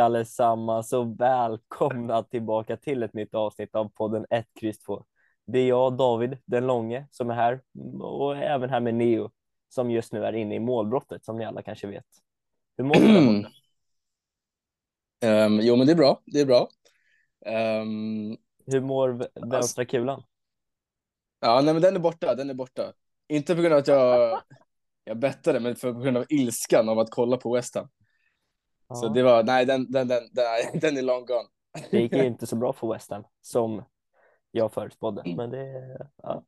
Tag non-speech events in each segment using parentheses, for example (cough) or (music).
allesammans och välkomna tillbaka till ett nytt avsnitt av podden 1, X 2. Det är jag, David den långe, som är här och även här med Neo som just nu är inne i målbrottet som ni alla kanske vet. Hur mår du? Um, (clears throat) jo, men det är bra. Det är bra. Um, Hur mår vänstra alltså, kulan? Ja, nej, men den är borta. Den är borta. Inte på grund av att jag, jag bettade, men för, på grund av ilskan av att kolla på West Ham. Ja. Så det var, nej, den, den, den, den, (laughs) den är long gone. Det gick ju (laughs) inte så bra för West Ham som jag förutspådde, men det ja,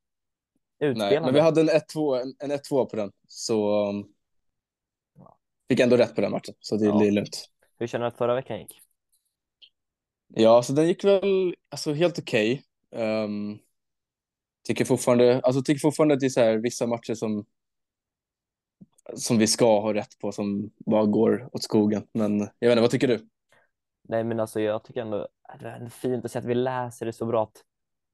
Nej, men vi hade en 1-2 en, en 1-2 på den, så um, fick ändå rätt på den matchen, så det ja. är lugnt. Hur känner du att förra veckan gick? Ja, så den gick väl alltså, helt okej. Okay. Um, tycker fortfarande, alltså, tycker fortfarande att det är så här, vissa matcher som som vi ska ha rätt på som bara går åt skogen. Men jag vet inte, vad tycker du? Nej, men alltså jag tycker ändå att det är fint att se att vi läser det så bra att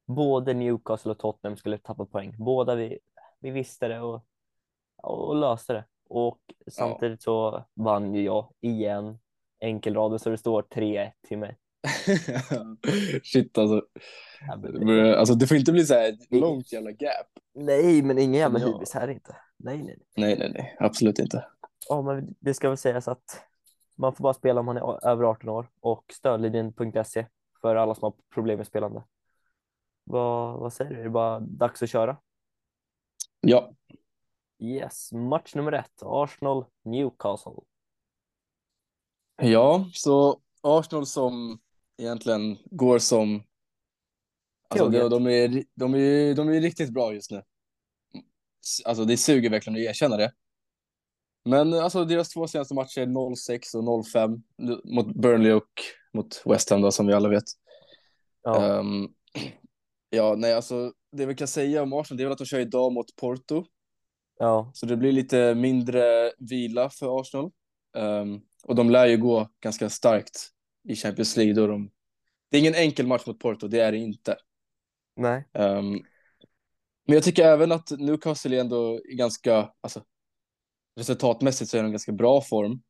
både Newcastle och Tottenham skulle tappa poäng. Båda vi, vi visste det och, och löste det. Och samtidigt så vann ju jag igen enkelraden så det står 3-1 till mig. (laughs) Shit alltså. Alltså det får inte bli så här långt jävla gap. Nej, men ingen jävla hybris här inte. Nej, nej, nej. Nej, nej, absolut inte. Ja, men det ska väl sägas att man får bara spela om man är över 18 år och stödlinjen.se för alla som har problem med spelande. Vad, vad säger du? Är det bara dags att köra? Ja. Yes, match nummer ett, Arsenal Newcastle. Ja, så Arsenal som egentligen går som Alltså, de, de, är, de, är, de är riktigt bra just nu. Alltså det suger verkligen att erkänna det. Men alltså deras två senaste matcher 0-6 och 0-5 mot Burnley och mot West Ham då, som vi alla vet. Ja. Um, ja, nej alltså det vi kan säga om Arsenal det är väl att de kör idag mot Porto. Ja. Så det blir lite mindre vila för Arsenal. Um, och de lär ju gå ganska starkt i Champions League. Då de... Det är ingen enkel match mot Porto, det är det inte. Nej. Um, men jag tycker även att Newcastle är ändå ganska, alltså resultatmässigt så är de ganska bra form.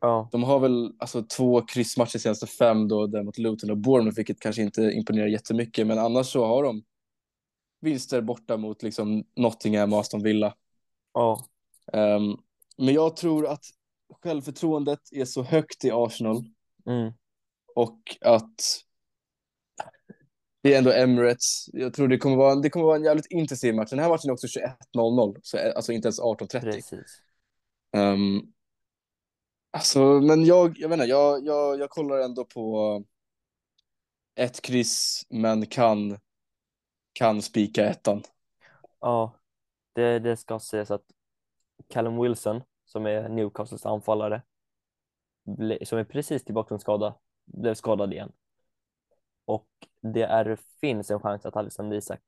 Ja. De har väl alltså två kryssmatcher senaste fem då, där mot Luton och Bournemouth, vilket kanske inte imponerar jättemycket, men annars så har de vinster borta mot liksom Nottingham och Aston Villa. Ja. Um, men jag tror att självförtroendet är så högt i Arsenal mm. och att det är ändå Emirates. Jag tror det kommer vara, det kommer vara en jävligt intensiv match. Den här matchen är också 21.00, så alltså inte ens 18.30. Precis. Um, alltså, men jag, jag vet inte, jag, jag, jag kollar ändå på ett kryss, men kan, kan spika ettan. Ja, det, det ska sägas att Callum Wilson, som är Newcastles anfallare, som är precis tillbaka från skada, blev skadad igen och det är, finns en chans att Alexander Isak,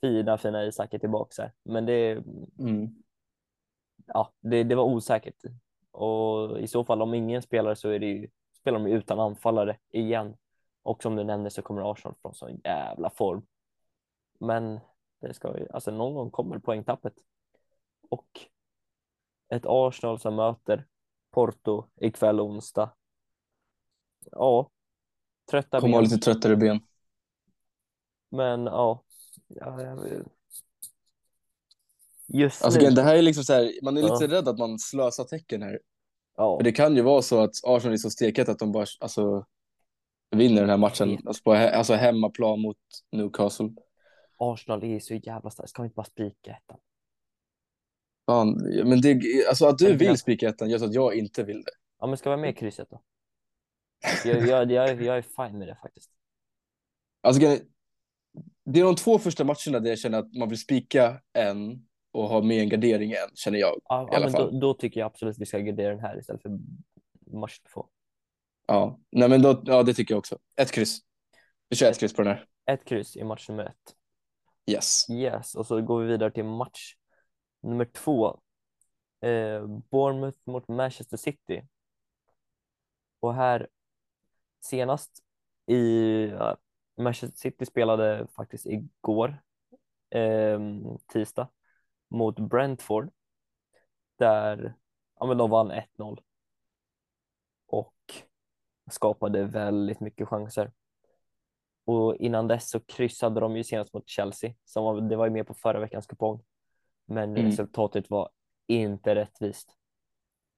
fina fina Isak är tillbaka här. Men det, mm. ja, det, det var osäkert. Och i så fall om ingen spelar så är det ju, spelar de utan anfallare igen. Och som du nämnde så kommer Arsenal från sån jävla form. Men det ska ju, alltså någon gång kommer poängtappet. Och ett Arsenal som möter Porto ikväll onsdag. Ja, Trötta Kommer ha lite tröttare ben. Men ja. ja. Just alltså, nu. Det här är liksom så här, man är ja. lite rädd att man slösar tecken här. Ja. För det kan ju vara så att Arsenal är så steket att de bara alltså, vinner den här matchen. Alltså på alltså hemmaplan mot Newcastle. Arsenal är så jävla starkt. Ska vi inte bara spika ettan? Fan, men det, alltså att du vill spika ettan gör så att jag inte vill det. Ja, men ska vi vara med krysset då? Jag, jag, jag, jag är fine med det faktiskt. Alltså, det är de två första matcherna där jag känner att man vill spika en och ha med en gardering en, känner jag. Ja, ja men då, då, tycker jag absolut att vi ska gardera den här istället för match två. Ja, nej men då, ja, det tycker jag också. Ett kryss. Vi kör ett, ett kryss på den här. Ett kryss i match nummer ett. Yes. Yes, och så går vi vidare till match nummer två. Eh, Bournemouth mot Manchester City. Och här senast i uh, Manchester City spelade faktiskt igår, eh, tisdag, mot Brentford där ja, men de vann 1-0. Och skapade väldigt mycket chanser. Och innan dess så kryssade de ju senast mot Chelsea, som var, det var ju med på förra veckans kupong. Men Mm. resultatet var inte rättvist.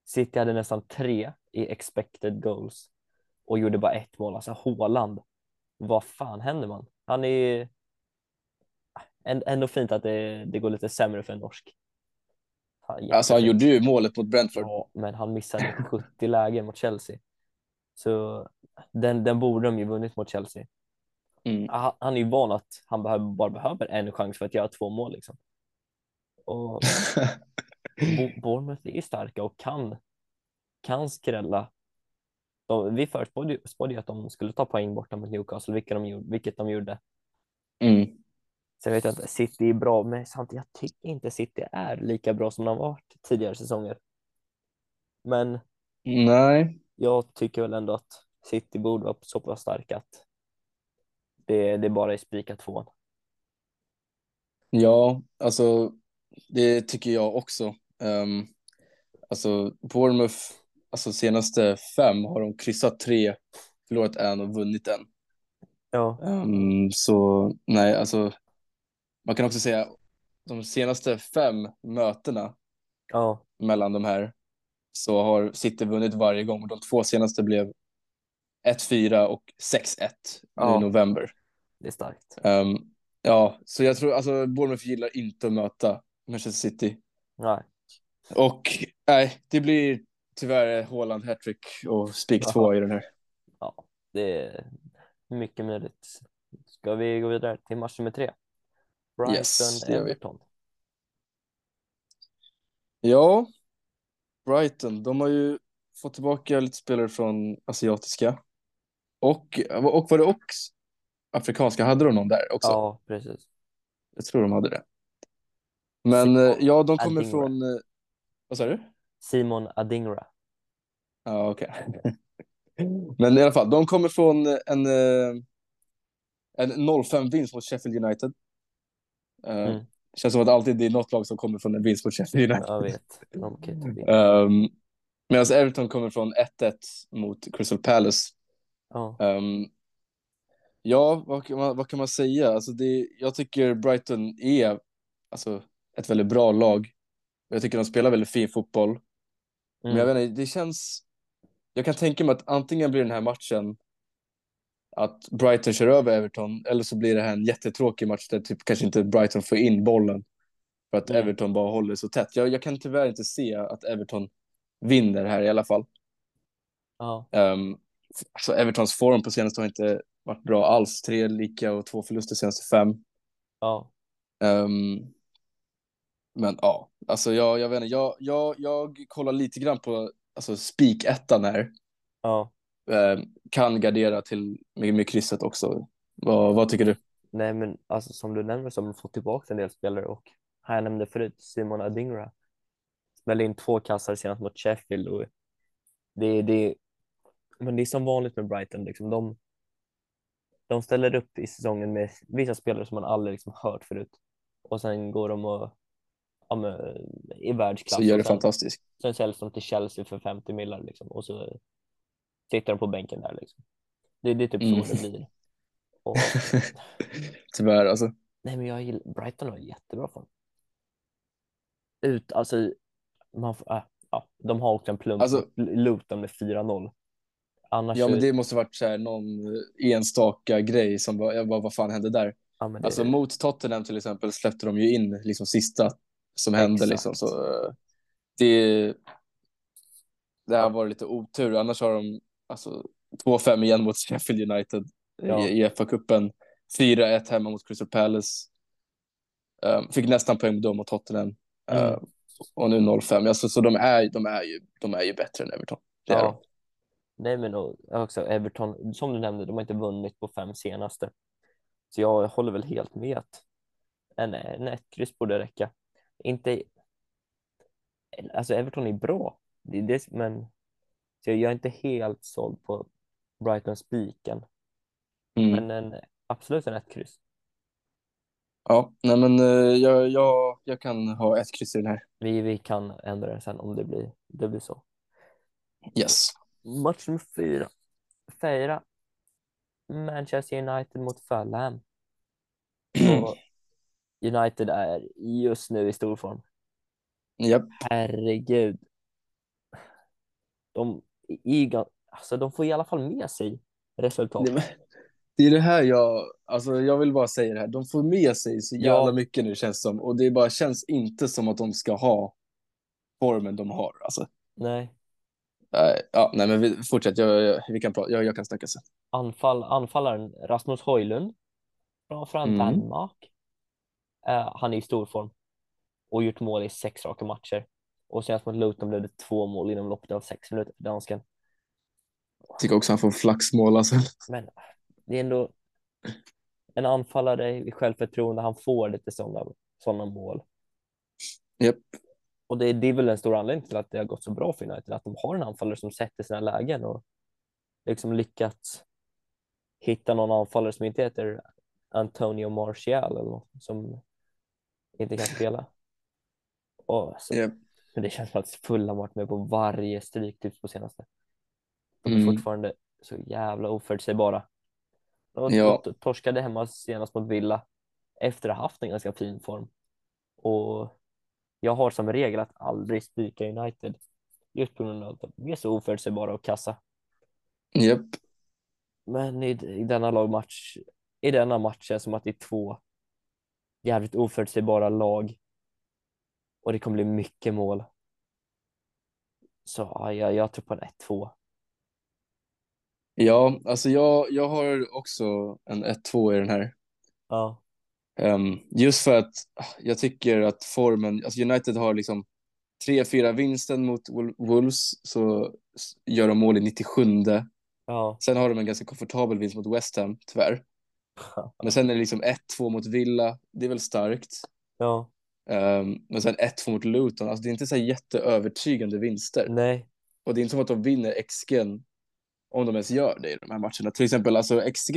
City hade nästan tre i expected goals och gjorde bara ett mål. Alltså Haaland, vad fan händer man? Han är ändå fint att det, det går lite sämre för en norsk. Han, alltså han gjorde ju målet mot Brentford. Ja, men han missade 70 lägen mot Chelsea. Så den, den borde de ju vunnit mot Chelsea. Mm. Han, han är ju van att han behöver, bara behöver en chans för att göra två mål. Liksom. Och (laughs) Bournemouth är starka och kan, kan skrälla. De, vi förutspådde ju att de skulle ta poäng borta mot Newcastle, vilket de, vilket de gjorde. Mm. Sen vet jag inte, City är bra, men samtidigt jag tycker inte City är lika bra som de har varit tidigare säsonger. Men Nej. jag tycker väl ändå att City borde vara så pass starka att det, det bara är spikat tvåan. Ja, alltså det tycker jag också. Um, alltså Bournemouth, alltså senaste fem har de kryssat tre, förlorat en och vunnit en. Ja. Um, så nej, alltså man kan också säga de senaste fem mötena ja. mellan de här så har City vunnit varje gång. De två senaste blev 1-4 och 6-1 ja. i november. Det är starkt. Um, ja, så jag tror alltså Bournemouth gillar inte att möta Manchester City. Nej. Och nej, det blir tyvärr Haaland hattrick och spik två i den här. Ja, det är mycket möjligt. Ska vi gå vidare till match nummer tre? Brighton Yes. Everton. Ja, Brighton, de har ju fått tillbaka lite spelare från asiatiska. Och, och var det också afrikanska? Hade de någon där också? Ja, precis. Jag tror de hade det. Men eh, ja, de kommer från... eh, Vad sa du? Simon Adingra. Ja, okej. (laughs) Men i alla fall, de kommer från en, eh, en 0-5-vinst mot Sheffield United. Eh, Mm. Känns som att alltid det är något lag som kommer från en vinst mot Sheffield United. Jag vet. Um, Medan Everton kommer från 1-1 mot Crystal Palace. Ja, Um, ja, vad kan, man, vad kan man säga? Alltså det, jag tycker Brighton är alltså, ett väldigt bra lag. Jag tycker de spelar väldigt fin fotboll. Men jag mm. vet inte, det känns... Jag kan tänka mig att antingen blir den här matchen att Brighton kör över Everton eller så blir det här en jättetråkig match där typ kanske inte Brighton får in bollen för att Mm. Everton bara håller så tätt. Jag, jag kan tyvärr inte se att Everton vinner här i alla fall. ja, Um, alltså Evertons form på senaste har inte varit bra alls. Tre lika och två förluster senaste fem. ja, Um, men ja, alltså jag, jag vet inte, jag, jag, jag kollar lite grann på alltså spik-ettan här. ja. Um, kan gardera till med, med krysset också. Vad, vad tycker du? Nej, men alltså som du nämner så har de fått tillbaka en del spelare och här jag nämnde förut Simon Adingra smällde in två kassar senast mot Sheffield och det, det, men det är som vanligt med Brighton, liksom. de, de ställer upp i säsongen med vissa spelare som man aldrig liksom hört förut och sen går de och ja, men, i världsklass Så gör det sen, fantastiskt. sen säljs de till Chelsea för 50 millar liksom, och så sitter de på bänken där. Liksom. Det, det är typ Mm. så det blir. Och, (laughs) Tyvärr alltså. nej, men jag gillar, Brighton har jättebra form. Ut, alltså, man, får- äh, ja, de har också en plump Alltså- Luton med 4-0. Annars Ja, men det måste varit så här någon enstaka grej som var, jag bara, vad fan hände där? ja, det, Alltså mot Tottenham till exempel släppte de ju in liksom sista som hände Exakt. liksom. Så eh, det, det här Ja. var lite otur. Annars har de alltså 2-5 igen mot Sheffield United Ja. i, FA-cupen. 4-1 hemma mot Crystal Palace. Um, fick nästan poäng då mot Tottenham. Mm. Uh, och nu 0-5. Alltså, så de är, de, är ju, de är ju bättre än Everton. Det är de. ja. Nej, men också Everton, som du nämnde, de har inte vunnit på fem senaste. Så jag håller väl helt med att en, en ett kryss borde räcka. Inte, alltså Everton är bra, det är det, men så jag är inte helt såld på Brighton-spiken. Mm. Men en, absolut en ett kryss. Ja, nej men eh, jag, jag, jag kan ha ett kryss i den här. Vi, vi kan ändra det sen om det blir, det blir så. Yes. Match nummer fyra. fira Manchester United mot Fulham. (clears throat) Och United är just nu i stor form. Japp. Herregud. De, i, alltså, de får i alla fall med sig resultat. Det, är det här jag, alltså jag vill bara säga det här, de får med sig så jävla Ja. mycket nu känns som och det bara känns inte som att de ska ha formen de har. Alltså, Nej, ja, nej men vi, fortsätt, jag, jag, vi kan prata, jag, jag kan snacka sen. anfall, anfallaren Rasmus Højlund från, från Mm. Danmark. Eh, han är i stor form och gjort mål i sex raka matcher. Och senast mot Luton blev det två mål inom loppet av sex minuter för dansken. Tycker också han får flaxmål alltså. Men det är ändå en anfallare i självförtroende. Han får lite sådana såna mål. Japp. Och det, det är väl en stor anledning till att det har gått så bra för United, att de har en anfallare som sätter sina lägen och liksom lyckats hitta någon anfallare som inte heter Antonio Martial eller något som inte kan spela. Och så, Japp. men det känns som att Fulham varit med på varje stryktip på senaste. De är Mm. fortfarande så jävla oförutsägbara. De Ja. de torskade hemma senast mot Villa efter att ha haft en ganska fin form. Och jag har som regel att aldrig spika United just på grund av att de är så oförutsägbara och kassa. Japp. Men i, i denna lagmatch, i denna match känns det som att det är två jävligt oförutsägbara lag och det kommer bli mycket mål. Så ja, jag, jag tror på en 1-2. Ja, alltså jag, jag har också en 1-2 i den här. Ja, Ehm, just för att jag tycker att formen, alltså United har liksom 3-4 vinsten mot Wol- Wolves så gör de mål i 97. ja, Sen har de en ganska komfortabel vinst mot West Ham, tyvärr. Men sen är det liksom 1-2 mot Villa, det är väl starkt. ja, Ehm, men sen 1-2 mot Luton, alltså det är inte så här jätteövertygande vinster. nej, Och det är inte som att de vinner XG om de ens gör det i de här matcherna. Till exempel, alltså XG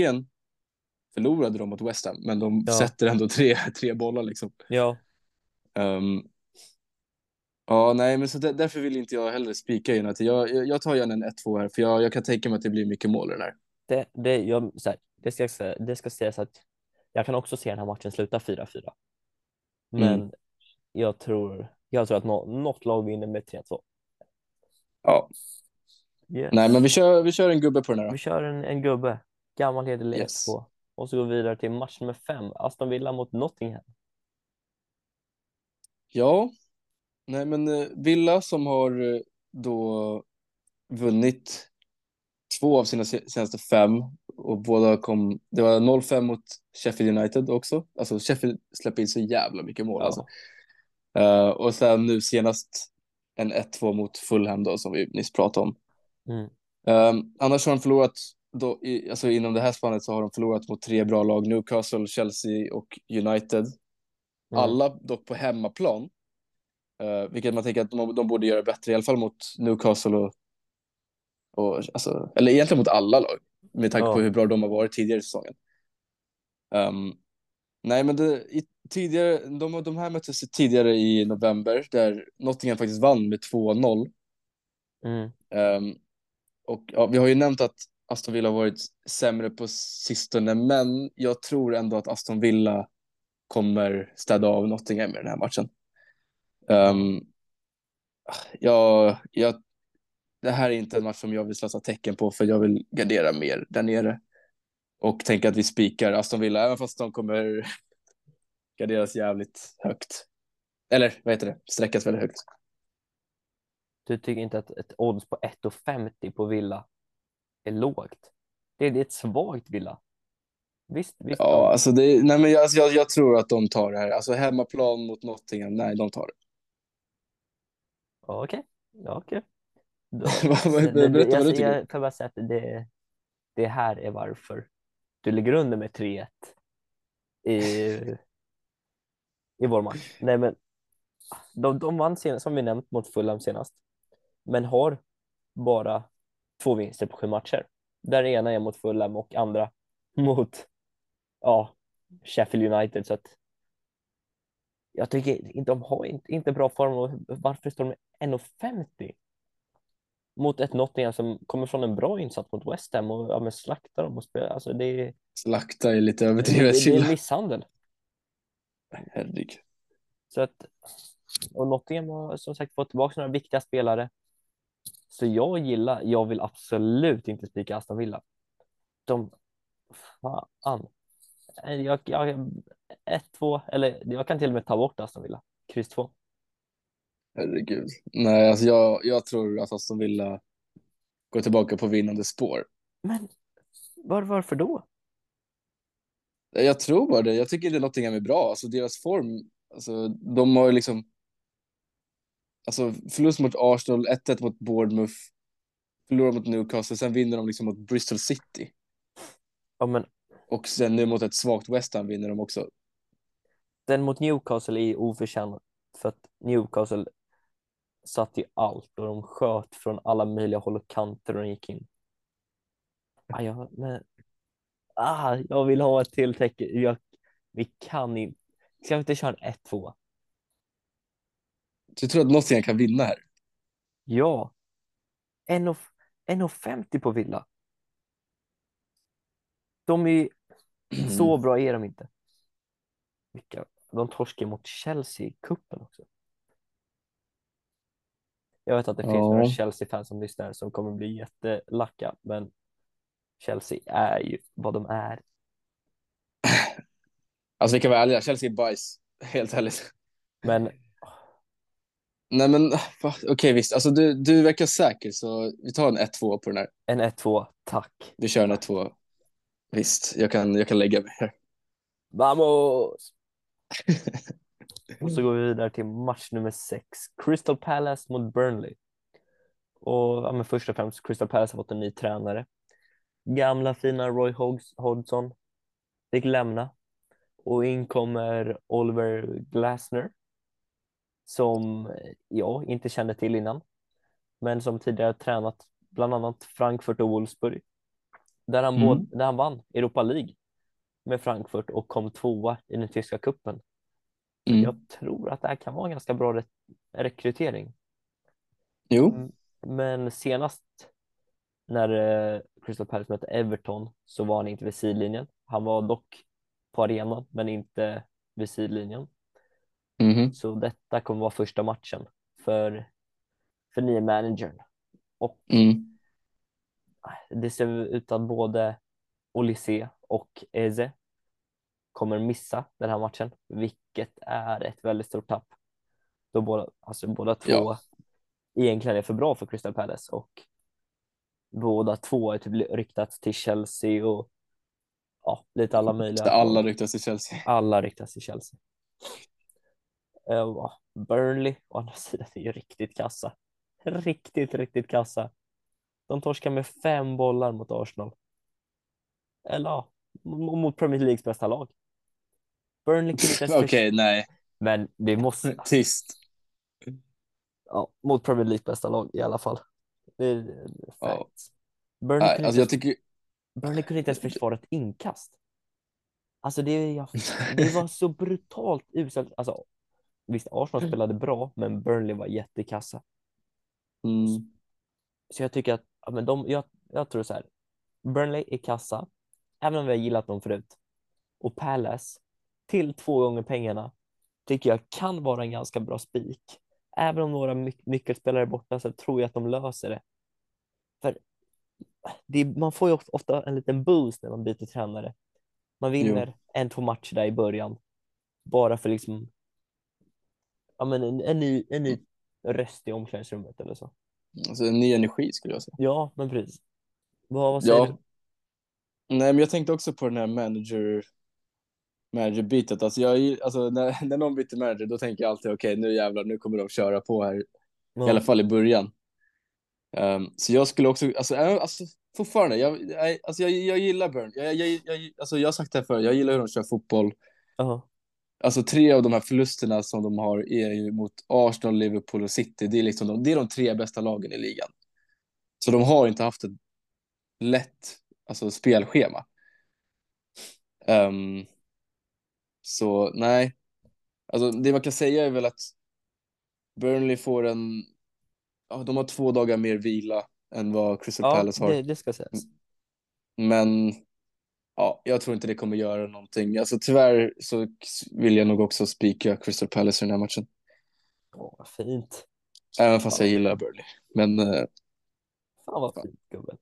förlorade de mot West Ham, men de Ja. sätter ändå tre, tre bollar liksom. ja, Ehm, ja, nej, men så där, därför vill inte jag heller spika United. Jag, jag, jag tar gärna en 1-2 här, för jag, jag kan tänka mig att det blir mycket mål i den här. det, det, jag, så här, det, ska, det ska sägas att jag kan också se den här matchen sluta 4-4. Men Mm. jag tror, jag tror att nå, något lag vinner med 3-2. Ja, Yes. nej, men vi kör, vi kör en gubbe på den här Vi då. kör en, en gubbe, gammal hederlig Yes. 1-2. Och så går vi vidare till match nummer fem, Aston Villa mot Nottingham. Ja, nej, men eh, Villa som har eh, då vunnit två av sina se- senaste fem och båda kom, det var 0-5 mot Sheffield United också. Alltså Sheffield släpper in så jävla mycket mål Ja. alltså. Eh, och sen nu senast en 1-2 mot Fulham då som vi nyss pratade om. Mm. Um, annars har de förlorat, då, i, alltså inom det här spannet så har de förlorat mot tre bra lag, Newcastle, Chelsea och United. Mm. Alla dock på hemmaplan. Uh, vilket man tänker att de, de borde göra bättre, i alla fall mot Newcastle och, och alltså, eller egentligen mot alla lag. Med tanke Ja. på hur bra de har varit tidigare i säsongen. Um, nej, men det, i, tidigare, de, de här möttes tidigare i november där Nottingham faktiskt vann med 2-0. Mm. Ehm, och ja, vi har ju nämnt att Aston Villa har varit sämre på sistone, men jag tror ändå att Aston Villa kommer städa av Nottingham i den här matchen. Um, ja, jag, det här är inte en match som jag vill slösa tecken på, för jag vill gardera mer där nere. Och tänka att vi spikar Aston Villa, även fast de kommer garderas jävligt högt. Eller vad heter det? Sträckas väldigt högt. Du tycker inte att ett odds på 1,50 på Villa är lågt? Det är, ett svagt Villa. Visst, visst. Ja, de- alltså, det, nej, men jag, alltså, jag, jag tror att de tar det här. Alltså hemmaplan mot Nottingham, nej, de tar det. Ja, Okej, ja, okej. Då- (laughs) berätta vad du tycker. Jag får bara säga att det, det här är varför du ligger under med 3-1 i, i vår match. Nej, men de, de vann senast, som vi nämnt mot Fulham senast, men har bara två vinster på sju matcher. Där ena är mot Fulham och andra (laughs) mot ja, Sheffield United. Så att jag tycker inte de har inte, inte bra form. Och varför står de med 1,50? Mot ett Nottingham som kommer från en bra insats mot West Ham och ja, men slaktar dem och spelar. Alltså det är, Slakta är lite det, överdrivet. det är misshandel. Herregud. Så att, och Nottingham har som sagt fått tillbaka några viktiga spelare. Så jag gillar, jag vill absolut inte spika Aston Villa. De, fan. Jag, jag, ett, två, eller jag kan till och med ta bort Aston Villa. Kryss två. Herregud. Nej, alltså jag, jag tror att Aston Villa går tillbaka på vinnande spår. Men var, varför då? Jag tror bara det. Jag tycker är någonting är bra. Alltså deras form, alltså de har ju liksom alltså förlust mot Arsenal, 1-1 mot Bournemouth, förlorar mot Newcastle, sen vinner de liksom mot Bristol City. Ja, men Och sen nu mot ett svagt West Ham vinner de också. den mot Newcastle är oförtjänad för att Newcastle satt i allt och de sköt från alla möjliga håll och kanter och de gick in. Ah, ja, men, ah, jag vill ha ett till tecken. Jag, vi kan inte. Ska vi inte köra en 1-2? Så jag tror att Nottingham kan vinna här. Ja. 1,50 på Villa. De är så bra är de inte. Vilka, de torskar mot Chelsea i kuppen också. Jag vet att det finns Ja. några Chelsea-fans som lyssnar som kommer bli jättelacka, men Chelsea är ju vad de är. (clears throat) Alltså vi kan vara ärliga, Chelsea är bajs. Helt ärligt. Men Nej men okej visst, alltså du, du verkar säker så vi tar en 1-2 på den här. en 1-2, tack. Vi kör en 1-2. Visst, jag kan, jag kan lägga mig här. Vamos! (laughs) Och så går vi vidare till match nummer sex. Crystal Palace mot Burnley. Och ja, men först och främst, Crystal Palace har fått en ny tränare. Gamla fina Roy Hodgs- Hodgson fick lämna. Och in kommer Oliver Glasner. Som jag inte kände till innan. Men som tidigare tränat bland annat Frankfurt och Wolfsburg. Där han, Mm. både, där han vann Europa League med Frankfurt och kom tvåa i den tyska kuppen. Mm. Jag tror att det här kan vara en ganska bra re rekrytering. Jo, Mm. Men senast när eh, Crystal Palace mötte Everton så var han inte vid sidlinjen. Han var dock på arenan men inte vid sidlinjen. Mhm. Så detta kommer vara första matchen för, för nya managern. Och mm. det ser ut att både Olise och Eze kommer missa den här matchen, vilket är ett väldigt stort tapp. Då båda, alltså båda två Ja. egentligen är för bra för Crystal Palace och båda två är typ ryktats till Chelsea och ja, lite alla möjliga. alla ryktas till Chelsea. alla ryktas till Chelsea. Eh, Burnley å andra sidan är ju riktigt kassa. Riktigt, riktigt kassa. De torskar med fem bollar mot Arsenal. Eller ja, mot Premier Leagues bästa lag. Burnley kunde inte ens Okej, nej. Men det måste, (laughs) Tyst. ja, mot Premier League bästa lag i alla fall. Det är Ja. Burnley, Nej, kunde alltså jag inte, tycker... Burnley kunde inte ens försvara ett inkast. Alltså det, ja, (laughs) det var så brutalt uselt. Alltså, visst, Arsenal spelade bra, men Burnley var jättekassa. Mm. Så jag tycker att, ja, men de, jag, jag tror så här, Burnley är kassa, även om vi har gillat dem förut. Och Palace, till två gånger pengarna, tycker jag kan vara en ganska bra spik. Även om några my- nyckelspelare är borta så tror jag att de löser det. För det, man får ju of- ofta en liten boost när man byter tränare. Man vinner en, två matcher där i början. Bara för liksom, ja men en, en, ny, en ny röst i omklädningsrummet eller så. Alltså en ny energi skulle jag säga. Ja, men precis. Vad, vad säger Ja. du? Nej, men jag tänkte också på den här manager manager-bitet. Alltså, jag, alltså när, (laughs) när någon byter manager då tänker jag alltid okej nu jävlar nu kommer de köra på här. Ja. I alla fall i början. Ehm, så jag skulle också, alltså, alltså fortfarande, jag, jag, alltså, jag, jag gillar Burn. Jag, jag, jag, alltså, jag har sagt det här förr, jag gillar hur de kör fotboll. Ja. Alltså tre av de här förlusterna som de har är ju mot Arsenal, Liverpool och City. Det är, liksom de, det är de tre bästa lagen i ligan. Så de har inte haft ett lätt alltså, spelschema. Ehm, så nej, alltså, det man kan säga är väl att Burnley får en ja, de har två dagar mer vila än vad Crystal Ja, Palace har. det, det ska sägas. Men ja, jag tror inte det kommer göra någonting. Alltså tyvärr så vill jag nog också spika Crystal Palace i den här matchen. Åh, vad fint. Även fast jag gillar Burnley. Men eh, Fan vad fint gubben.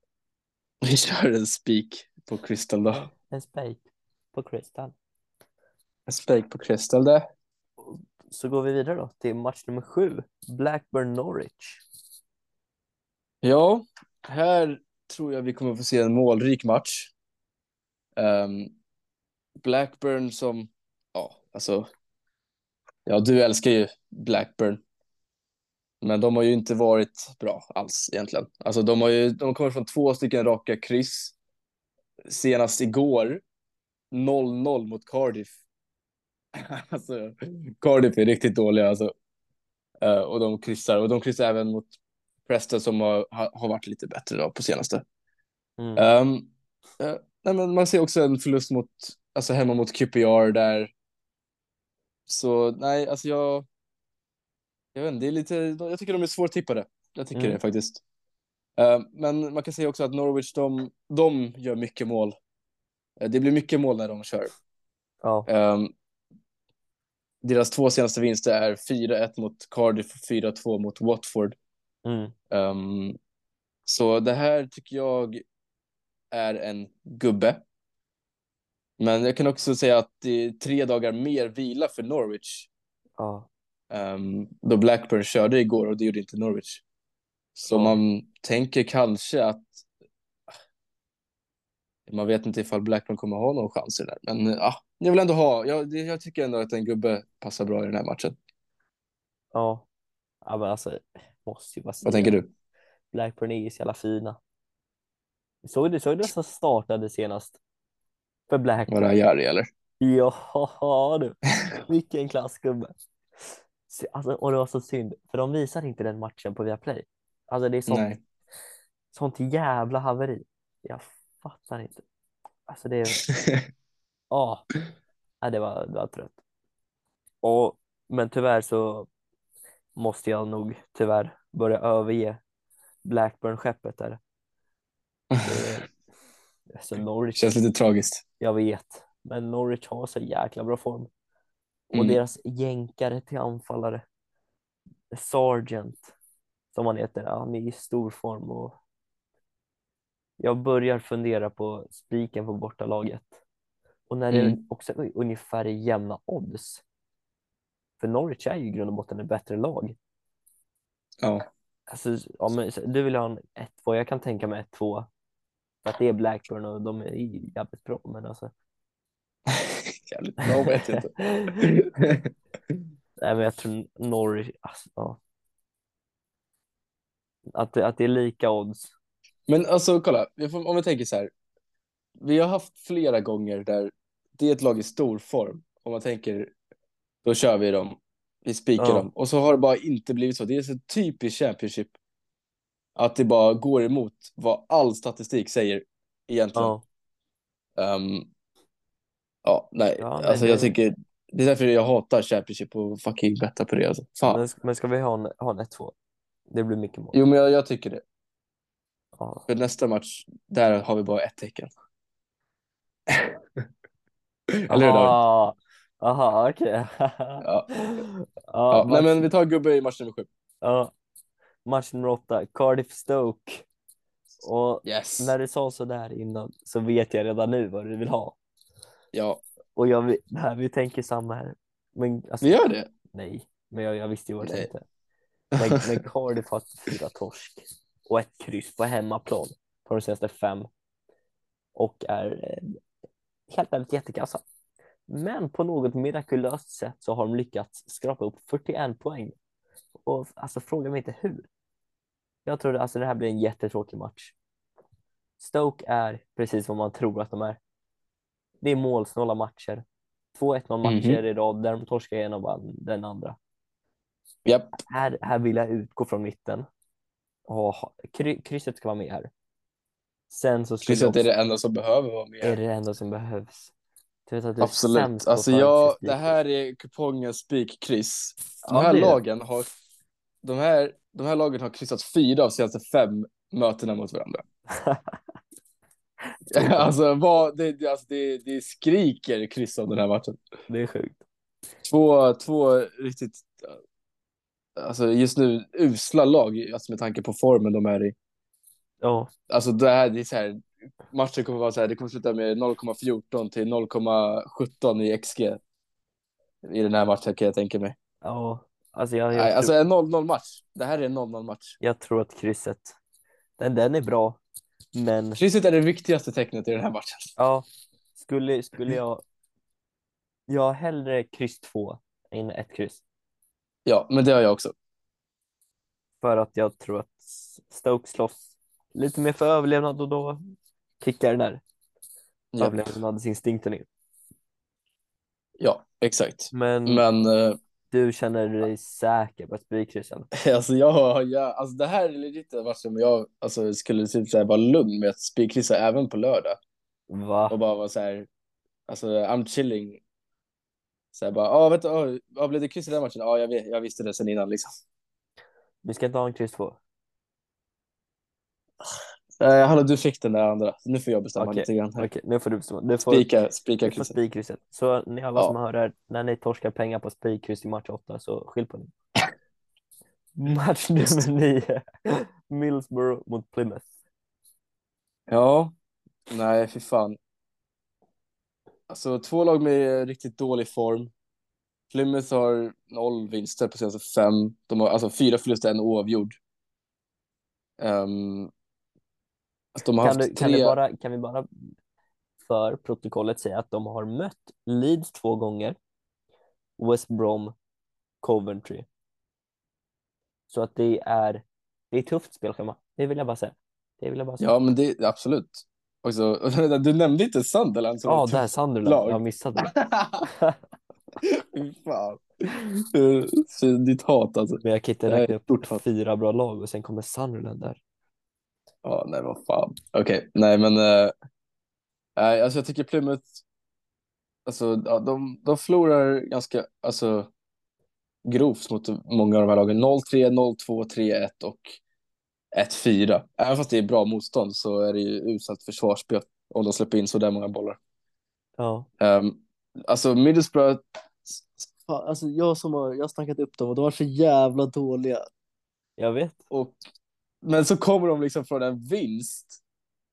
(laughs) vi kör en spik på Crystal då. En spik på Crystal. En spik på Crystal där. Så går vi vidare då till match nummer sju. Blackburn Norwich. Ja, här tror jag vi kommer få se en målrik match. Um, Blackburn som, ja, alltså, ja, du älskar ju Blackburn. Men de har ju inte varit bra alls egentligen. Alltså de har ju, de kommer från två stycken raka kryss. Senast igår 0-0 mot Cardiff. (laughs) alltså, Cardiff är riktigt dåliga alltså. Uh, och de kryssar och de kryssar även mot Preston som har, har varit lite bättre då på senaste. Mm. Um, uh, nej, men man ser också en förlust mot, alltså hemma mot QPR där. Så nej, alltså jag, jag vet inte, det är lite, jag tycker de är svårtippade. Jag tycker Mm. det faktiskt. Uh, men man kan säga också att Norwich, de, de gör mycket mål. Uh, det blir mycket mål när de kör. Ja, Um, deras två senaste vinster är 4-1 mot Cardiff och 4-2 mot Watford. mm. Um, så det här tycker jag är en gubbe. Men jag kan också säga att det är tre dagar mer vila för Norwich. ja, Um, då Blackburn körde igår och det gjorde inte Norwich. Så Ja. man tänker kanske att man vet inte ifall Blackburn kommer ha någon chans i det där. Men ja, jag vill ändå ha, jag, jag tycker ändå att en gubbe passar bra i den här matchen. ja. Ja men alltså, måste ju bara säga. Vad tänker du? Blackburn är ju så jävla fina. Såg du, såg du som startade senast? För Blackburn. Var det Jari eller? Ja (laughs) du, vilken klassgubbe. Alltså, och det var så synd, för de visar inte den matchen på Viaplay. Alltså det är sånt, Nej. sånt jävla haveri. Jag fattar inte. Alltså det är, (laughs) ja, Nej, det var, det var trött. Och, men tyvärr så måste jag nog tyvärr börja överge Blackburn-skeppet där. (laughs) Alltså Norwich, Känns lite tragiskt. jag vet, men Norwich har så jäkla bra form. Och Mm. deras jänkare till anfallare, Sargent, som han heter, han är i stor form och jag börjar fundera på spiken på bortalaget. Och när det Mm. också är ungefär jämna odds. För Norwich är ju i grund och botten ett bättre lag. Ja. Alltså, ja, men, du vill ha en 1-2, jag kan tänka mig 1-2. För att det är Blackburn och de är jävligt bra, men alltså. (laughs) Jävligt bra vet jag inte. (laughs) Nej, men jag tror Norwich, alltså, ja. Att, det- att det är lika odds. Men alltså kolla, om vi tänker så här. Vi har haft flera gånger där det är ett lag i stor form. Om man tänker, då kör vi dem. Vi spikar Ja. dem. Och så har det bara inte blivit så. Det är så typiskt Championship. Att det bara går emot vad all statistik säger egentligen. Ja, um, ja nej. Ja, alltså det- jag tycker, det är därför jag hatar Championship och fucking betta på det. Alltså. Fan. men, men ska vi ha en, ha en 1-2? Det blir mycket mål. Jo, men jag, jag tycker det. Ja. För nästa match, där har vi bara ett tecken. (laughs) Eller hur David? Aha, aha okej. Ja. (laughs) Ja, Ja, nej, men vi tar gubbe i match nummer sju. ja, match nummer åtta, Cardiff Stoke. Och Yes. när du sa så där innan så vet jag redan nu vad du vill ha. Ja, Och jag, här, vi tänker samma här. Men, alltså, vi gör det. Nej, men jag, jag visste ju vad du tänkte. Men, men Cardiff har haft fyra torsk och ett kryss på hemmaplan på de senaste fem. Och är eh, helt ärligt jättekassa. Men på något mirakulöst sätt så har de lyckats skrapa upp 41 poäng. Och alltså fråga mig inte hur. Jag tror alltså det här blir en jättetråkig match. Stoke är precis vad man tror att de är. Det är målsnåla matcher. 2-1-0 matcher Mhm. i rad där de torskar en och vann den andra. Japp. Här, här vill jag utgå från mitten. Ha, kry, krysset ska vara med här. Sen så Krysset också, är det enda som behöver vara med. är det enda som behövs. Absolut. Alltså jag, det här är kupongens spikkryss. De Ja, här det. lagen har de här, de här lagen har kryssat fyra av senaste fem mötena mot varandra. (laughs) (laughs) alltså, vad, det, alltså det, det skriker kryss av den här matchen. Det är sjukt. Två, två riktigt, alltså just nu usla lag, alltså med tanke på formen de är i. Ja. Alltså det här, det är så här, matchen kommer vara så här, det kommer sluta med 0,14 till 0,17 i XG. I den här matchen kan jag tänka mig. Ja, alltså jag, jag Nej, tror, alltså en 0-0 match. Det här är en 0-0 match. jag tror att krysset, den, den är bra. Men Krysset är det viktigaste tecknet i den här matchen. ja, skulle, skulle jag, jag har hellre kryss två än ett kryss. Ja, men det har jag också. För att jag tror att Stoke slåss lite mer för överlevnad och då kickar den där Ja, överlevnadsinstinkten in. ja exakt. Men, Men eh, du känner dig säker på spikryss eller? (laughs) alltså jag, jag, alltså det här är legit en match som jag alltså, skulle typ så här vara lugn med att spikkryssa även på lördag. Va? Och bara vara så här, alltså I'm chilling. Så här bara, ja vet du, oh, oh, blev det kryss i den matchen? Ja, jag, vet, jag visste det sen innan liksom. Vi ska inte ha en kryss två. Eh, hallå, du fick den där andra. Nu får jag bestämma Okej, lite grann. Okej, nu får du bestämma. Du får, Spika, spika krysset. spikkrysset. Så ni alla Ja. som hör det här, när ni torskar pengar på spikkryss i match 8 så skyll på ni. (laughs) Match nummer 9. Middlesbrough mot Plymouth. Ja, nej fy fan. Alltså två lag med riktigt dålig form. Plymouth har noll vinster på senaste fem. De har alltså fyra förluster, en oavgjord. Um, alltså de har Kan, haft du, kan, tre... du bara, kan vi bara för protokollet säga att de har mött Leeds två gånger, West Brom, Coventry. Så att det är, det är tufft spelschema. Det vill jag bara säga. Det vill jag bara säga. Ja, men det absolut. Också, (laughs) du nämnde inte Sunderland. Ja, ett där Sunderland. lag. Jag missade det. (laughs) Fy fan. Så Ditt hat alltså. Men jag kan inte räkna upp stort hat. fyra bra lag och sen kommer Sunderland där. Ja, nej vad fan. Okej, nej men. eh, Nej, alltså jag tycker Plymouth. Alltså ja, de, de förlorar ganska alltså grovt mot många av de här lagen. 0-3, 0-2, 3-1 och 1-4. Även fast det är bra motstånd så är det ju uselt försvarsspel om de släpper in så där många bollar. Ja. Um, alltså Middlesbrough. Fan, Alltså jag som har, jag har snackat upp dem och de var så jävla dåliga. Jag vet. Och, men så kommer de liksom från en vinst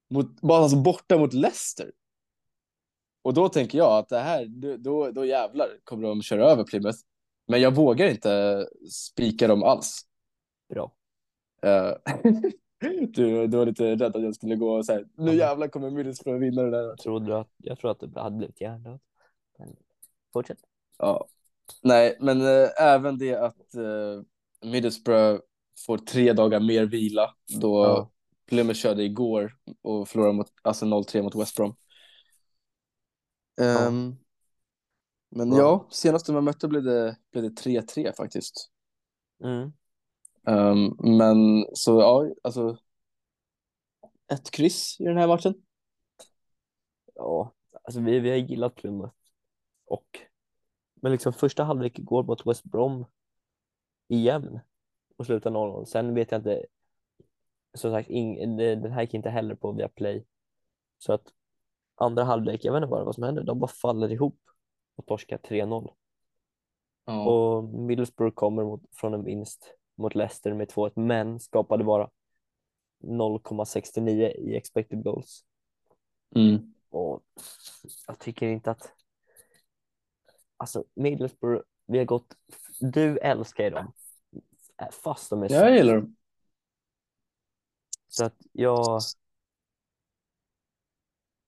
mot, bara alltså borta mot Leicester. Och då tänker jag att det här, då- då, då jävlar kommer de köra över Plymouth. Men jag vågar inte spika dem alls. Bra. Eh, (laughs) du, du var lite rädd att jag skulle gå och säga nu Ja. jävlar kommer Middlesbrough vinna det där. Trodde att, jag tror att det hade blivit hjärndöd. Fortsätt. Ja. Nej, men eh, även det att eh, Middlesbrough får tre dagar mer vila då Ja. Plymouth körde igår och förlorade mot, alltså 0-3 mot West Brom. Ja. Ehm, men Bra. ja, senast man mötte blev det, blev det 3-3 faktiskt. Mm. Ehm, men så ja, alltså ett kryss i den här matchen. Ja, alltså vi, vi har gillat Plymouth. Och, men liksom första halvlek igår mot West Brom igen och slutar 0-0. Sen vet jag inte. Som sagt, ing, den här gick inte heller på via play. Så att andra halvlek, jag vet inte bara vad som händer. De bara faller ihop och torskar 3-0. Ja. Och Middlesbrough kommer mot, från en vinst mot Leicester med 2-1 men skapade bara 0,69 i expected goals. Mm. Och jag tycker inte att alltså Middlesbrough, vi har gått, du älskar ju dem fast de är Jag gillar dem. Så att jag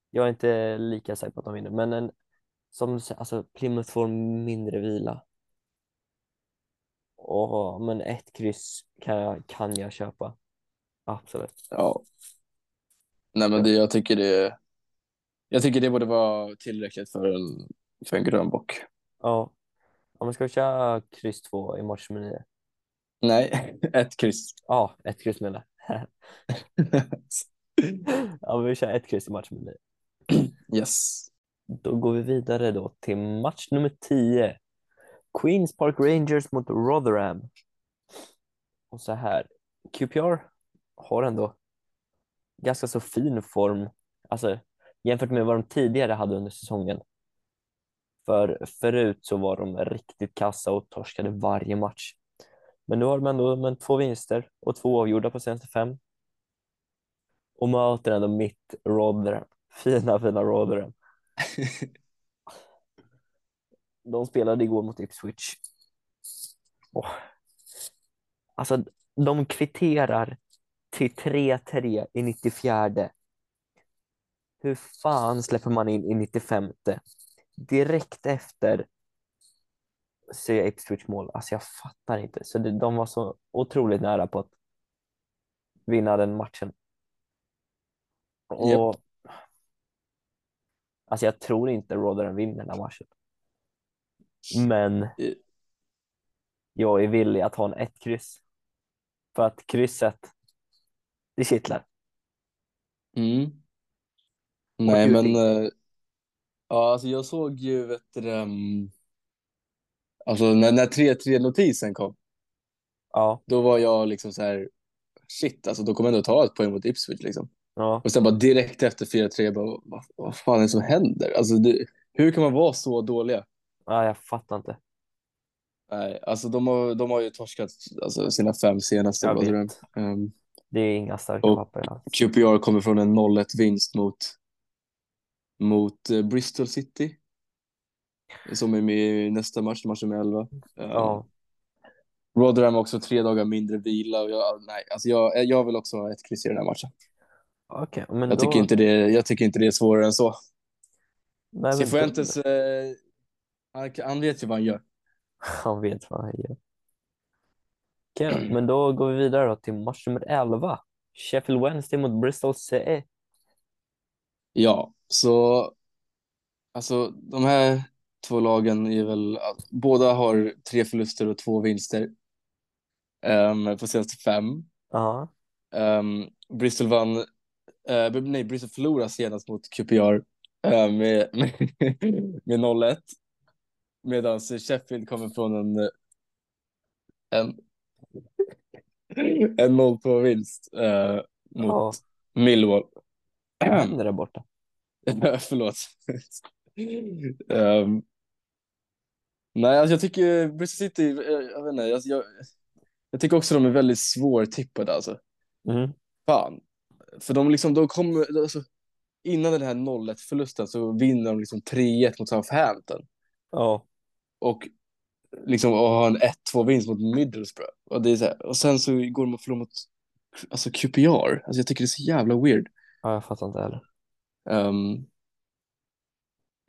jag är inte lika säker på att de vinner men en, som alltså Plymouth får mindre vila. Och, men ett kryss kan jag, kan jag köpa. Absolut. Ja. Nej, men det, jag tycker det. Jag tycker det borde vara tillräckligt för en, för en grön bock. Ja. Om man ska köra kryss två i match nummer nio. Nej, (laughs) ett kryss. Ja, ett kryss menar (laughs) jag. Ja, vi kör ett kryss i match nummer nio. yes. Då går vi vidare då till match nummer 10. Queens Park Rangers mot Rotherham. Och så här, QPR har ändå ganska så fin form, alltså jämfört med vad de tidigare hade under säsongen. För förut så var de riktigt kassa och torskade varje match. Men nu har de ändå med två vinster och två avgjorda på senaste fem. Och möter ändå mitt Rotherham. Fina, fina Rotherham. (laughs) de spelade igår mot Ipswich. Oh. Alltså, de kvitterar till 3-3 i 94. Hur fan släpper man in i 95? Direkt efter ser jag Ipswich mål. Alltså jag fattar inte. Så det, de var så otroligt nära på att vinna den matchen. Och yep. Alltså jag tror inte Rotherham vinner den här matchen. Men jag är villig att ha en ett kryss. För att krysset, det kittlar. Mm. Nej, men äh, ja, alltså jag såg ju, vet du, um, alltså när, när 3-3 notisen kom. Ja. Då var jag liksom så här, shit, alltså då kommer jag ändå ta ett poäng mot Ipswich liksom. Ja. Och sen bara direkt efter 4-3, bara, vad, vad fan är det som händer? Alltså, det, hur kan man vara så dåliga? Ja, jag fattar inte. Nej, alltså de har, de har ju torskat alltså, sina fem senaste. Jag vet. Um, Det är inga starka och papper. Ja. QPR kommer från en 0-1 vinst mot, mot eh, Bristol City. Som är med i nästa match, match med 11. Um, Ja. Rotherham har också tre dagar mindre vila. Och jag, nej, alltså jag, jag vill också ha ett kryss i den här matchen. Okej, men Jag, då... tycker inte det, jag tycker inte det är svårare än så. Nej, Cifuentes, eh, han, han vet ju vad han gör. (laughs) Han vet vad han gör. Okej, (clears throat) men då går vi vidare då till match nummer 11. Sheffield Wednesday mot Bristol CE. Ja, så alltså de här två lagen är väl, båda har tre förluster och två vinster um, på senaste fem. Ja. Um, Bristol vann, uh, nej Bristol förlorade senast mot QPR uh, med, (laughs) med, med 0-1. Medan Sheffield kommer från en en, (laughs) en 0-2 vinst uh, mot Ja. Millwall. (clears throat) Vad händer där borta? (laughs) Förlåt. um, nej, alltså jag tycker Bristol City, jag, jag vet inte, alltså jag, jag tycker också de är väldigt svårtippade alltså. Mm. Fan. För de liksom, de kommer, alltså, innan den här 0-1 förlusten så vinner de liksom 3-1 mot Southampton. Ja. Och liksom och har en 1-2 vinst mot Middlesbrough. Och, det är så här, och sen så går de och förlorar mot alltså QPR. Alltså jag tycker det är så jävla weird. ja, jag fattar inte heller. Um,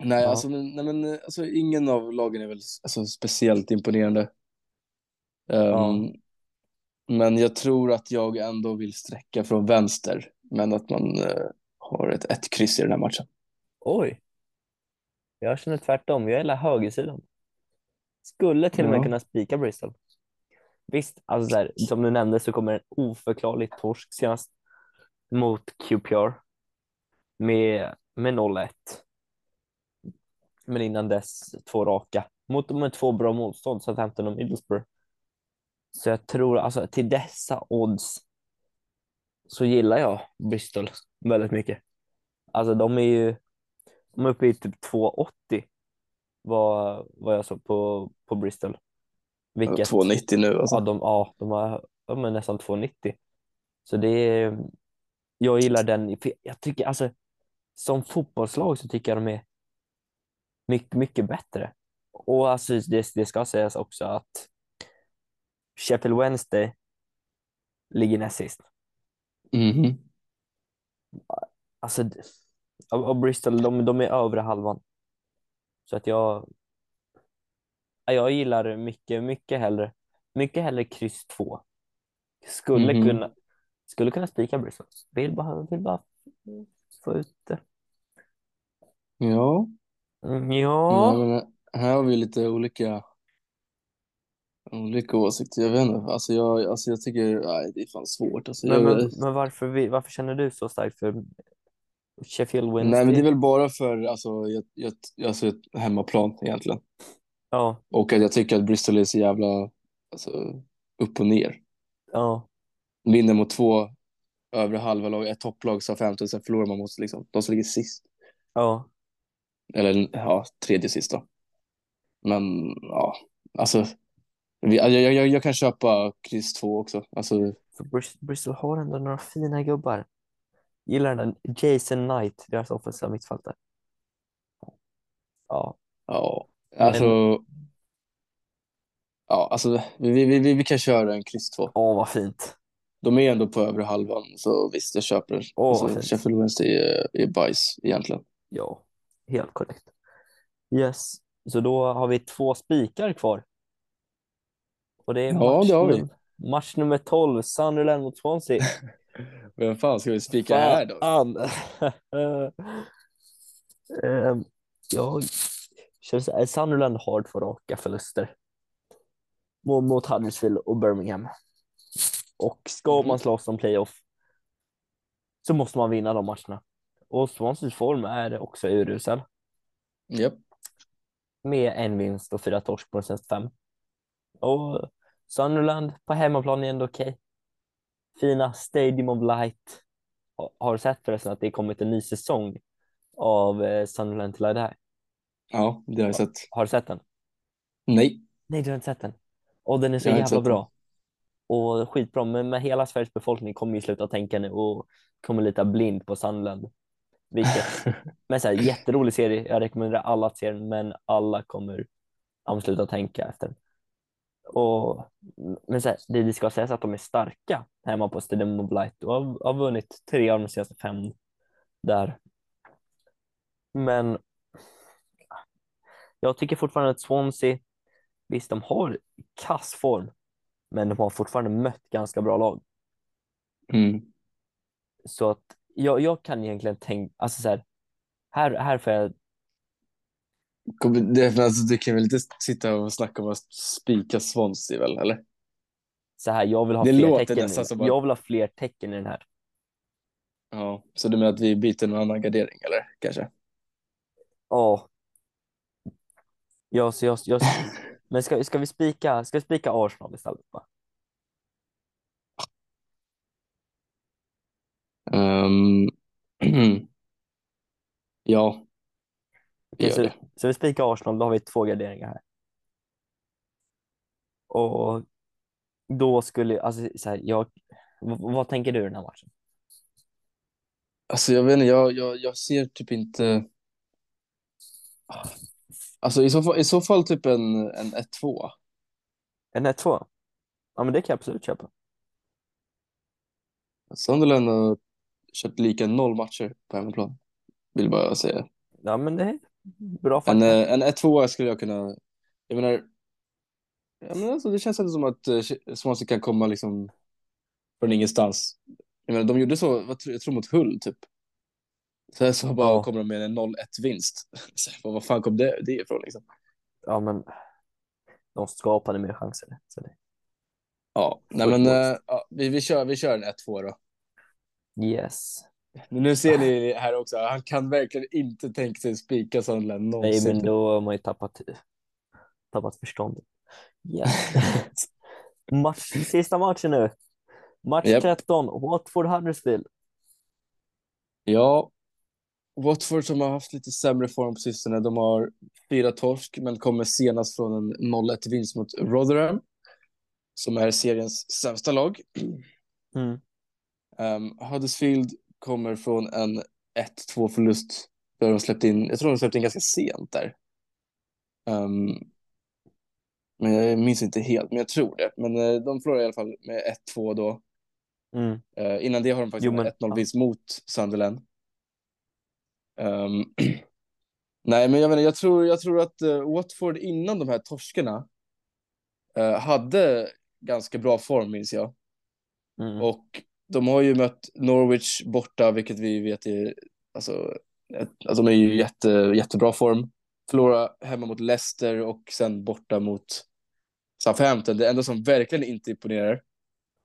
nej, Ja. alltså, nej, men alltså, ingen av lagen är väl alltså, speciellt imponerande. Um, Ja. Men jag tror att jag ändå vill sträcka från vänster, men att man eh, har ett, ett kryss i den här matchen. Oj. Jag känner tvärtom. Jag gillar högersidan. Skulle till och med Ja. kunna spika Bristol. Visst, alltså så här, som du nämnde så kommer en oförklarlig torsk senast mot QPR med, med 0-1. Men innan dess två raka mot med två bra motstånd, Southampton och Middlesbrough. Så jag tror, alltså till dessa odds så gillar jag Bristol väldigt mycket. Alltså de är ju de är uppe i typ 2,80 vad, vad jag såg på, på Bristol. Vilket, 2,90 nu alltså. ja, de, ja, de har de är nästan 2,90. Så det är, jag gillar den. Jag tycker alltså, som fotbollslag så tycker jag de är mycket, mycket bättre. Och alltså det, det ska sägas också att Sheffield Wednesday ligger näst sist. Mhm. Alltså, och, och Bristol, de, de är övre halvan. Så att jag, ja, jag gillar mycket, mycket hellre, mycket hellre kryss två. Skulle Mhm. kunna, skulle kunna spika Bristol. Vill bara, vill bara få ut det. Ja, Mm, Ja, Nej, här har vi lite olika, olika åsikter. Jag vet inte, alltså jag, alltså jag tycker, nej, det är fan svårt. Alltså men, jag, men, men varför, varför känner du så starkt för Sheffield nej, Wednesday? men det är väl bara för alltså, jag, jag, alltså, ett hemmaplan egentligen. Ja, Och att jag tycker att Bristol är så jävla alltså, upp och ner. Ja. Vinner mot två övre halva lag, ett topplag sa 15, sen förlorar man mot liksom, de som ligger sist. Ja. Eller ja, tredje sist då. Men ja, alltså. Vi, jag, jag, jag kan köpa kryss 2 också. Alltså, Bristol har ändå några fina gubbar. Gillar den Jason Knight, deras offensiva mittfältare. Ja. Ja, alltså. Men... Ja, alltså vi, vi, vi, vi kan köra en kryss 2. Åh, vad fint. De är ändå på övre halvan, så visst, jag köper. Åh, alltså, Sheffield Wednesday är, är bajs egentligen. Ja, helt korrekt. Yes, så då har vi två spikar kvar. Och det är ja, match, det har vi. match nummer 12, Sunderland mot Swansea. (laughs) Vem fan ska vi spika här då? um, jag känner så här, Sunderland har två raka förluster mot Huddersfield och Birmingham. Och ska Mm. man slåss om playoff så måste man vinna de matcherna. Och Swanseas form är också urusel. Japp. Med en vinst och fyra torsk på de senaste fem. Och Sunderland på hemmaplan är ändå okej. Fina Stadium of Light. Ha- Har du sett förresten att det kommit en ny säsong av eh, Sunderland till det här? Ja, det har jag sett. Har du sett den? Nej. Nej, du har inte sett den. Och den är så Jag jävla sett den. bra. Och skitbra, men med hela Sveriges befolkning kommer ju sluta tänka nu och kommer lita blind på Sunderland. Vilket, (laughs) men så här, jätterolig serie. Jag rekommenderar alla att se den, men alla kommer sluta tänka efter den. Och, men så här, det, det ska sägas att de är starka hemma på Stadium of Light och har, har vunnit tre av de senaste fem där. Men jag tycker fortfarande att Swansea, visst de har kass form, men de har fortfarande mött ganska bra lag. Mm. Så att jag, jag kan egentligen tänka, alltså så här, här, här får jag, Det, är- alltså, du kan väl inte sitta och snacka om att spika Swansea väl, eller? så här, jag vill ha Det fler låter tecken. nästan som att- Jag vill ha fler tecken i den här. Ja, så du menar att vi byter någon annan gardering, eller? Kanske? Ja. Ja, så jag, jag, (laughs) men ska, ska vi spika, ska vi spika Arsenal istället? Va? Ehm, (clears throat) ja, Okej, så, så vi spikar Arsenal, då har vi två garderingar här. Och då skulle, alltså så här, jag, vad, vad tänker du i den här matchen? Alltså jag vet inte, jag, jag, jag ser typ inte... Alltså i så fall, i så fall typ en, en 1-2. En 1-2? Ja, men det kan jag absolut köpa. Sunderland har kört lika noll matcher på hemmaplan. Vill bara säga. Ja, men det bra En, fakta. eh, en 1-2 skulle jag kunna... Jag menar... Jag menar alltså, det känns ändå som att uh, Swansea kan komma liksom från ingenstans. Jag menar, de gjorde så, jag tror mot Hull typ. Sen så bara Ja. kommer de med en 0-1 vinst. (laughs) Så, vad vad fan kom det, det ifrån liksom? Ja, men de skapade mer chanser. Så det, Ja, nej men eh, ja, vi, vi, kör, vi kör en 1-2 då. yes. Men nu ser ni här också, han kan verkligen inte tänka sig spika Sunderland Nej, någonsin. men då har man ju tappat, tappat förståndet. Yes. (laughs) Match, sista matchen nu. Match Japp. 13, Watford Huddersfield. Ja, Watford som har haft lite sämre form på sistone. De har fyra torsk, men kommer senast från en 0-1 vinst mot Rotherham, som är seriens sämsta lag. Mm. Um, Huddersfield kommer från en 1-2 förlust där de släppte in, jag tror de släppte in ganska sent där. Um, men jag minns inte helt, men jag tror det. Men eh, de förlorade i alla fall med 1-2 då. Mm. Eh, innan det har de faktiskt Jo, en men- 1-0 vinst mot Sunderland. Ehm, (clears throat) nej, men jag, menar, jag, tror, jag tror att eh, Watford innan de här torskarna hade ganska bra form, minns jag. Mm. Och de har ju mött Norwich borta, vilket vi vet är... Alltså, ett, alltså de är ju jätte, jättebra form. Förlora hemma mot Leicester och sen borta mot Southampton. Det enda som verkligen inte imponerar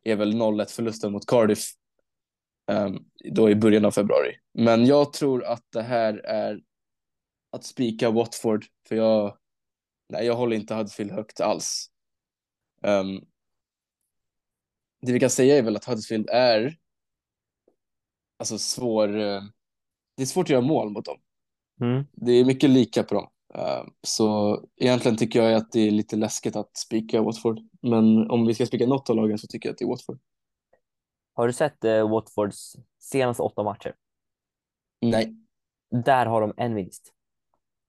är väl 0-1 förlusten mot Cardiff um, då i början av februari. Men jag tror att det här är att spika Watford, för jag, nej, jag håller inte Huddersfield högt alls. Um, det vi kan säga är väl att Huddersfield är alltså svår. eh, Det är svårt att göra mål mot dem. Mm. Det är mycket lika på dem. Eh, Så egentligen tycker jag att det är lite läskigt att spika Watford. Men om vi ska spika något av lagen så tycker jag att det är Watford. Har du sett eh, Watfords senaste åtta matcher? Nej. Där har de en vinst.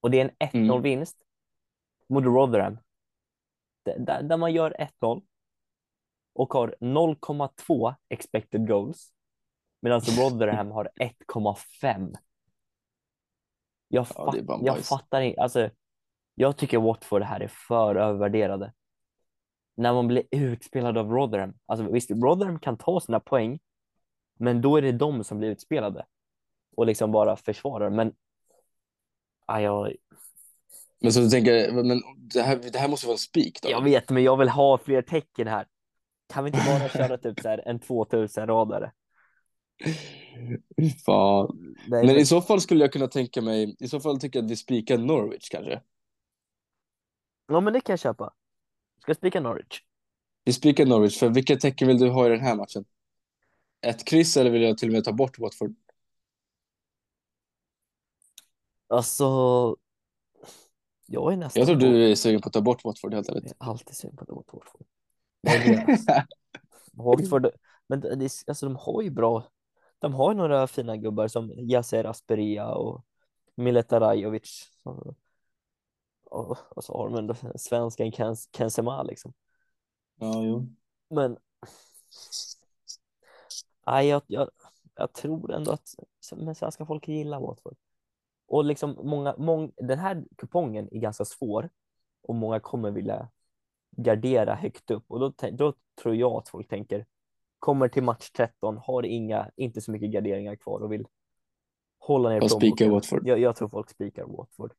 Och det är en 1-0 Mm. mot Rotherham. Där, där där man gör 1-0 och har 0,2 expected goals. Medan Rotherham har (laughs) 1,5. Jag, Ja, fatt, jag fattar inte. Alltså, jag tycker Watford här är för övervärderade. När man blir utspelad av Rotherham. Alltså visst, Rotherham kan ta sina poäng. Men då är det de som blir utspelade. Och liksom bara försvarar. Men ja, jag, Men så tänker, men det här, det här måste vara en spik då? jag vet, men jag vill ha fler tecken här. Kan vi inte bara köra typ så här en 2000 radare? Fy Fan. Nej, Men men- i så fall skulle jag kunna tänka mig, i så fall tycker jag att vi spikar Norwich kanske. Ja, men det kan jag köpa. Ska jag spika Norwich? Vi spikar Norwich, för vilka tecken vill du ha i den här matchen? Ett kryss eller vill jag till och med ta bort Watford? Alltså, jag är nästan... Jag tror du är sugen på att ta bort Watford helt ärligt. Jag är alltid sugen på att ta bort Watford. Watford, (laughs) men det, är- alltså, de har ju bra... De har ju några fina gubbar som Yasser Asperia och Mileta Rajovic. Och, och, och så har de ändå svensken Ken, Ken Sema liksom. ja, jo. Men nej, jag, jag, jag tror ändå att men svenska folket gillar Watford. Och liksom många, många, den här kupongen är ganska svår och många kommer vilja gardera högt upp och då, då tror jag att folk tänker kommer till match 13, har inga, inte så mycket garderingar kvar och vill hålla ner spikar. Watford. Jag, jag tror folk spikar Watford.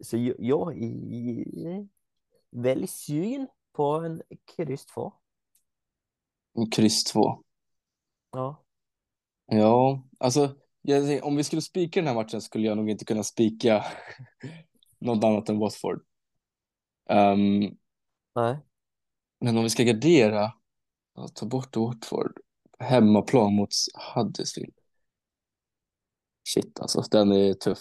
Så jag, jag är väldigt sugen på en kryss 2. Och kryss två. Ja. Ja, alltså jag, om vi skulle spika den här matchen skulle jag nog inte kunna spika (laughs) något annat än Watford. Ehm, Nej. men om vi ska gardera, ta bort Watford hemmaplan mot Huddersfield. Shit alltså, den är tuff.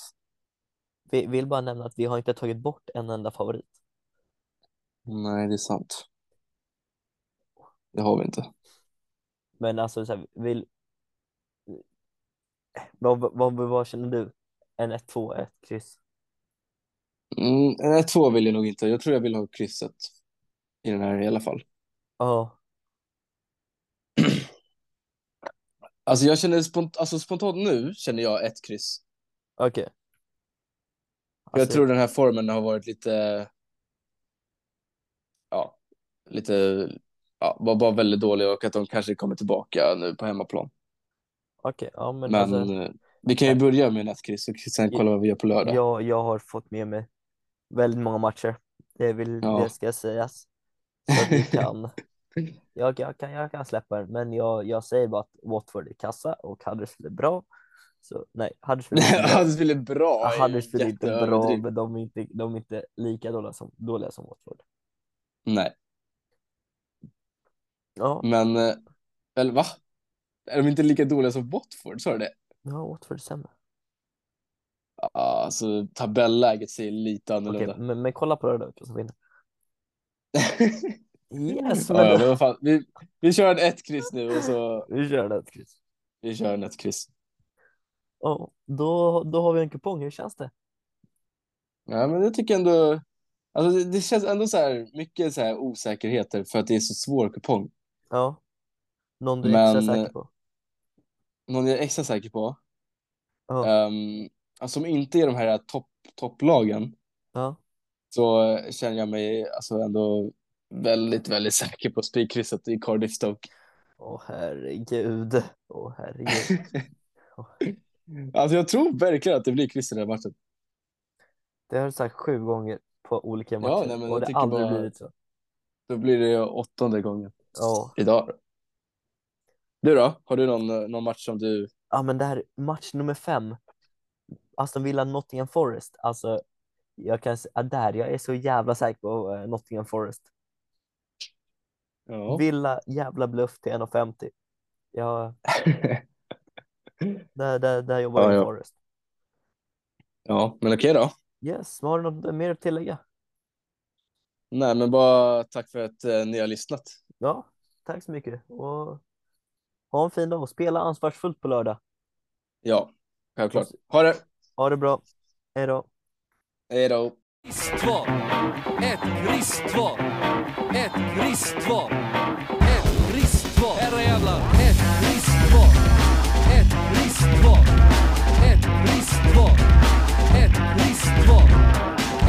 Vi vill bara nämna att vi har inte tagit bort en enda favorit. Nej, det är sant. Det har vi inte. Men alltså, så här, vill... vad, vad, vad, vad känner du? En 1-2, 1 kryss? Mm, nej, två vill jag nog inte. Jag tror jag vill ha krysset i den här i alla fall. Ja, (clears throat) Alltså jag känner spont alltså spontant nu känner jag ett kryss. okej. För jag Alltså, tror den här formen har varit lite, ja, lite, ja, var bara väldigt dålig och att de kanske kommer tillbaka nu på hemmaplan. Okej, ja men, Men alltså, eh, vi kan ju börja med ett kryss och sen kolla vad vi gör på lördag. jag, jag har fått med mig väldigt många matcher. Det, vill, Ja. det ska sägas. (laughs) Så att kan, jag, jag, kan, jag kan släppa den, men jag, jag säger bara att Watford är kassa och Huddersfield är bra. Så nej, Huddersfield är bra. Huddersfield är bra. Huddersfield är inte bra, men de är inte, de är inte lika dåliga som, dåliga som Watford. Nej, Ja, men, eh, eller va? Är de inte lika dåliga som Watford? Sa du det? ja Watford är sämre. Ja, Alltså tabelläget ser lite Okej, annorlunda. men, men kolla på det som vinner. (laughs) Yes, men ja, men fan. Vi, vi kör en ett kryss nu och så vi kör det. Chris. vi kör en ett kryss. Ja, då, då har vi en kupong. Hur känns det? Ja, men jag tycker ändå, alltså det, det känns ändå så här mycket så här osäkerheter för att det är så svår kupong. Ja, någon du är extra Men- säker på? Någon jag är extra säker på, Ja, um, alltså som inte är de här topp, topplagen, ja. så känner jag mig alltså ändå väldigt, väldigt säker på spikkrysset i Cardiff Stoke. Åh herregud. Åh herregud. (laughs) Alltså jag tror verkligen att det blir kryss i den här matchen. Det har du sagt sju gånger på olika Ja, matcher nej, men och det har aldrig bara- blivit så. Då blir det åttonde gången Ja. idag. Du då? Har du någon, någon match som du... ja, men det här match nummer fem. Aston Villa Nottingham Forest. Alltså, jag kan säga där, jag är så jävla säker på eh, Nottingham Forest. Ja. Villa jävla bluff till 1,50. Ja. (laughs) där, där, där jobbar ja, jag i Forest. Ja, men okej då. Yes, har du något mer att tillägga? Nej, men bara tack för att eh, ni har lyssnat. Ja, tack så mycket och ha en fin dag och spela ansvarsfullt på lördag. Ja, självklart. Ha det! Ha det bra. Hej då. Hej då. Ett kristval. Ett kristval. Ett kristval. Herrejävlar. Ett kristval. Ett kristval. Ett kristval. Ett kristval.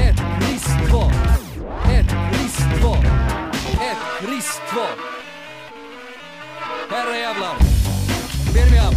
Ett kristval. Ett kristval. Ett kristval. Herrejävlar. Birmingham.